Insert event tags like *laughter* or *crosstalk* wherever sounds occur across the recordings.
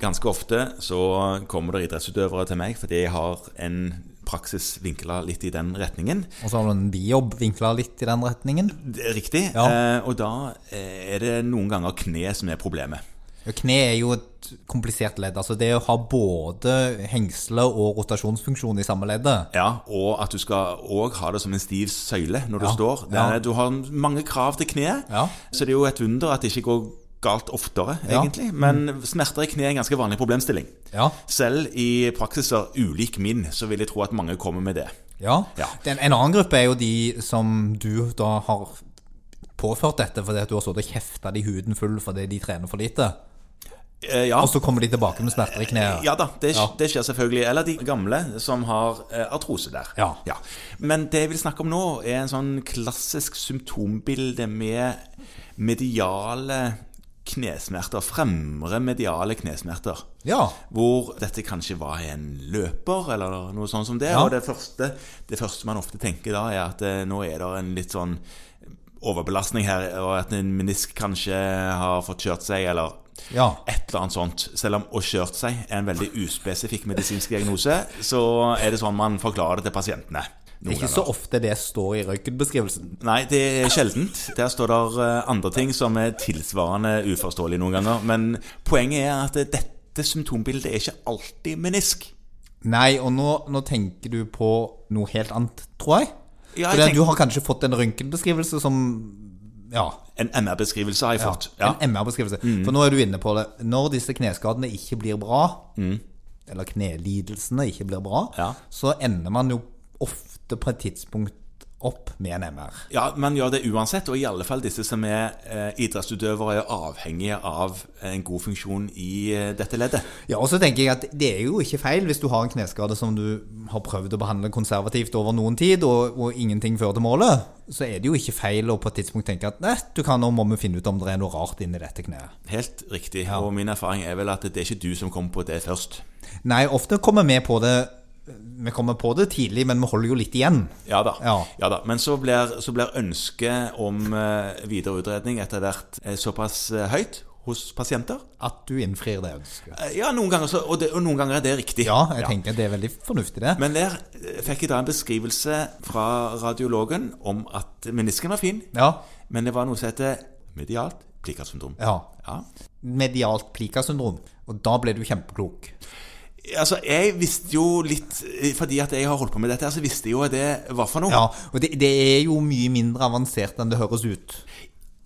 ganske ofte så kommer det idrettsutøvere til meg fordi jeg har en praksis vinkla litt i den retningen. Og så har du en bijobb vinkla litt i den retningen. Riktig. Ja. Eh, og da eh, er det noen ganger kne som er problemet. Ja, Kne er jo et komplisert ledd. Altså det å ha både hengsle og rotasjonsfunksjon i samme leddet. Ja, Og at du skal òg ha det som en stiv søyle når du står. Det er, ja. Du har mange krav til kneet, Ja. så det er jo et under at det ikke går galt oftere, Ja. egentlig. Men smerter i kne er en ganske vanlig problemstilling. Ja. Selv i praksiser ulik min, så vil jeg tro at mange kommer med det. Ja. Ja. En, en annen gruppe er jo de som du da har påført dette fordi at du har stått og kjefta de huden full fordi de trener for lite. Eh, ja. Og så kommer de tilbake med smerter i kneet. Ja da, det, Ja. det skjer selvfølgelig. Eller de gamle som har eh, artrose der. Ja. Men det jeg vil snakke om nå, er en sånn klassisk symptombilde med mediale knesmerter. Fremre mediale knesmerter. Ja. Hvor dette kanskje var en løper, eller noe sånt som det. Ja. Og det første, det første man ofte tenker da, er at eh, nå er det en litt sånn overbelastning her, og at en menisk kanskje har fått kjørt seg, eller Ja. et eller annet sånt. Selv om 'å kjørt seg' er en veldig uspesifikk medisinsk diagnose, så er det sånn man forklarer det til pasientene. Det er ikke så ofte det står i røntgenbeskrivelsen. Nei, det er sjeldent. Der står det eh, andre ting som er tilsvarende uforståelig noen ganger. Men poenget er at dette symptombildet er ikke alltid menisk. Nei, og nå, nå tenker du på noe helt annet, tror jeg. Ja, jeg tenker... Du har kanskje fått en røntgenbeskrivelse som Ja. En MR-beskrivelse har jeg fått. Ja. En MR-beskrivelse. For nå er du inne på det. Når disse kneskadene ikke blir bra, eller knelidelsene ikke blir bra, Ja. så ender man jo ofte på et tidspunkt opp med en MR. Ja, Man gjør det uansett, og i alle fall disse som er eh, idrettsutøvere, er avhengige av en god funksjon i eh, dette leddet. Ja, og så tenker jeg at det er jo ikke feil hvis du har en kneskade som du har prøvd å behandle konservativt over noen tid, og, og ingenting fører til målet. Så er det jo ikke feil å på et tidspunkt tenke at nei, du kan, nå må vi finne ut om det er noe rart inni dette kneet. Helt riktig. Ja. Og min erfaring er vel at det er ikke du som kommer på det først. Nei, ofte kommer vi på det Vi kommer på det tidlig, men vi holder jo litt igjen. Ja da. Ja. da. Men så blir, så blir ønsket om eh, videre utredning etter hvert eh, såpass eh, høyt hos pasienter. At du innfrir det ønsket. Ja, noen ganger, så, og, det, og noen ganger er det riktig. Ja, jeg tenker det er veldig fornuftig, det. Men der fikk jeg da en beskrivelse fra radiologen om at menisken var fin, Ja. men det var noe som heter medialt plikasyndrom. ja. Ja. Medialt plika-syndrom. Og da ble du kjempeklok. Altså, jeg visste jo litt eh, Fordi at jeg har holdt på med dette, så visste jeg jo det var for noe. Ja, og det, det er jo mye mindre avansert enn det høres ut.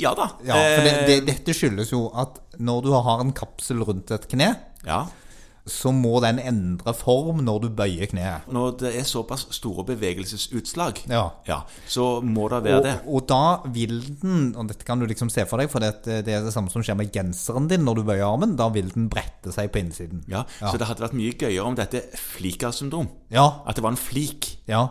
Ja da. Ja, for det, det, Eh, dette skyldes jo at når du har en kapsel rundt et kne, ja. Så må den endre form når du bøyer kneet. Når det er såpass store bevegelsesutslag, Ja. så må det være Og, det. og da vil den, og dette kan du liksom se for deg, for det, det er det samme som skjer med genseren din når du bøyer armen, da vil den brette seg på innsiden. Ja, Så det hadde vært mye gøyere om dette flika-syndrom. Ja, At det var en flik ja.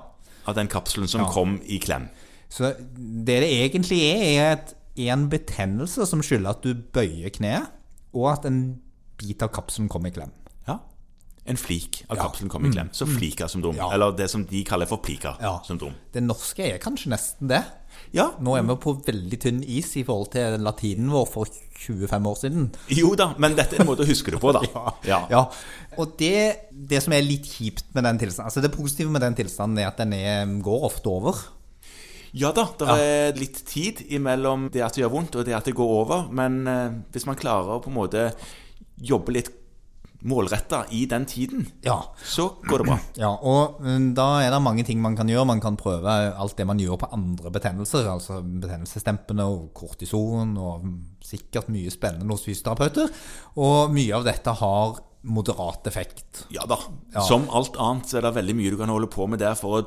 av den kapselen som Ja. kom i klem. Så det det egentlig er, er et, en betennelse som skylder at du bøyer kneet, og at en bit av kapselen kommer i klem. Ja. En flik av Ja. Mm. kapselen kom i klem. Så flika-syndrom. Ja. Eller det som de kaller for plika-syndrom. Det norske er kanskje nesten det. Ja. Nå er vi på veldig tynn is i forhold til latinen vår for 25 år siden. Jo da, men dette er en måte å huske det på, da. *laughs* Ja. Ja, og det, det som er litt kjipt med den tilstanden Altså det positive med den tilstanden er at den er, går ofte over. Ja da, det er litt tid imellom det at det gjør vondt og det at det går over. Men eh, hvis man klarer å på en måte jobbe litt målretta i den tiden, Ja. så går det bra. *clears throat* ja, og mm, da er det mange ting man kan gjøre. Man kan prøve alt det man gjør på andre betennelser, altså betennelsesdempende og kortison, og sikkert mye spennende hos fysioterapeuter. Og mye av dette har moderat effekt. Ja da. Som alt annet så er det veldig mye du kan holde på med der for å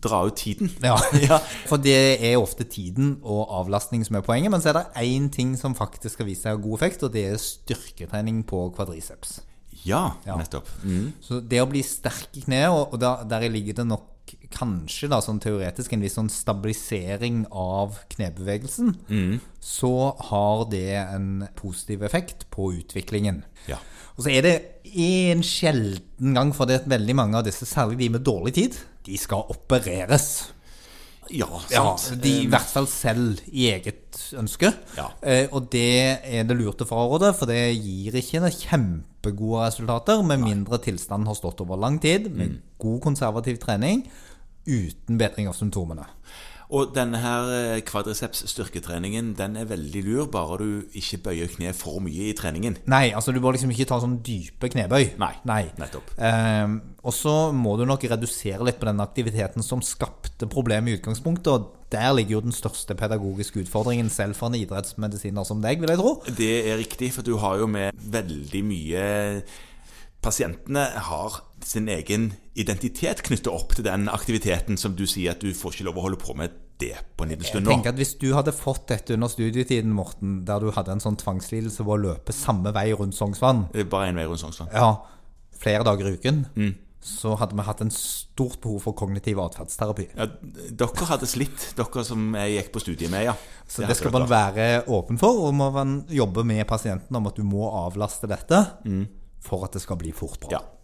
dra ut tiden. *laughs* Ja, *laughs* Ja. For det er ofte tiden og avlastning som er poenget. Men så er det én ting som faktisk skal vise seg god effekt, og det er styrketrening på kvadriceps. Ja, Ja. nettopp. Mm. Så det å bli sterk i kneet, og, og der, der ligger det nok kanskje da, sånn teoretisk en viss sånn stabilisering av knebevegelsen, så har det en positiv effekt på utviklingen. Ja. Og så er det en sjelden gang, for det at veldig mange av disse, særlig de med dårlig tid, de skal opereres. Ja, Ja, sant. de, I hvert fall selv i eget ønske. Ja. Eh, og det er det lurt å fraråde, for det gir ikke noe kjempegode resultater med mindre tilstanden har stått over lang tid, med Mm. god konservativ trening, uten bedring av symptomene. Og denne her eh, kvadriceps styrketreningen, den er veldig lur, bare du ikke bøyer kne for mye i treningen. Nei, altså du må liksom ikke ta sånn dype knebøy. Nei, nettopp. Eh, og så må du nok redusere litt på den aktiviteten som skapte problemet i utgangspunktet. Og der ligger jo den største pedagogiske utfordringen selv for en idrettsmedisiner som deg, vil jeg tro. Det er riktig, for du har jo med veldig mye Pasientene har sin egen identitet knyttet opp til den aktiviteten som du sier at du får ikke lov å holde på med det på en liten stund nå. Jeg tenker at Hvis du hadde fått dette under studietiden, Morten, der du hadde en sånn tvangslidelse ved å løpe samme vei rundt Sognsvann, er Bare én vei rundt Sognsvann. ja, flere dager i uken, Mm. så hadde vi hatt en stort behov for kognitiv atferdsterapi. Ja, dere hadde slitt, dere som jeg gikk på studiet med, ja. Så det det skal man være åpen for, og må man jobbe med pasienten om at du må avlaste dette for at det skal bli fort bra. Ja.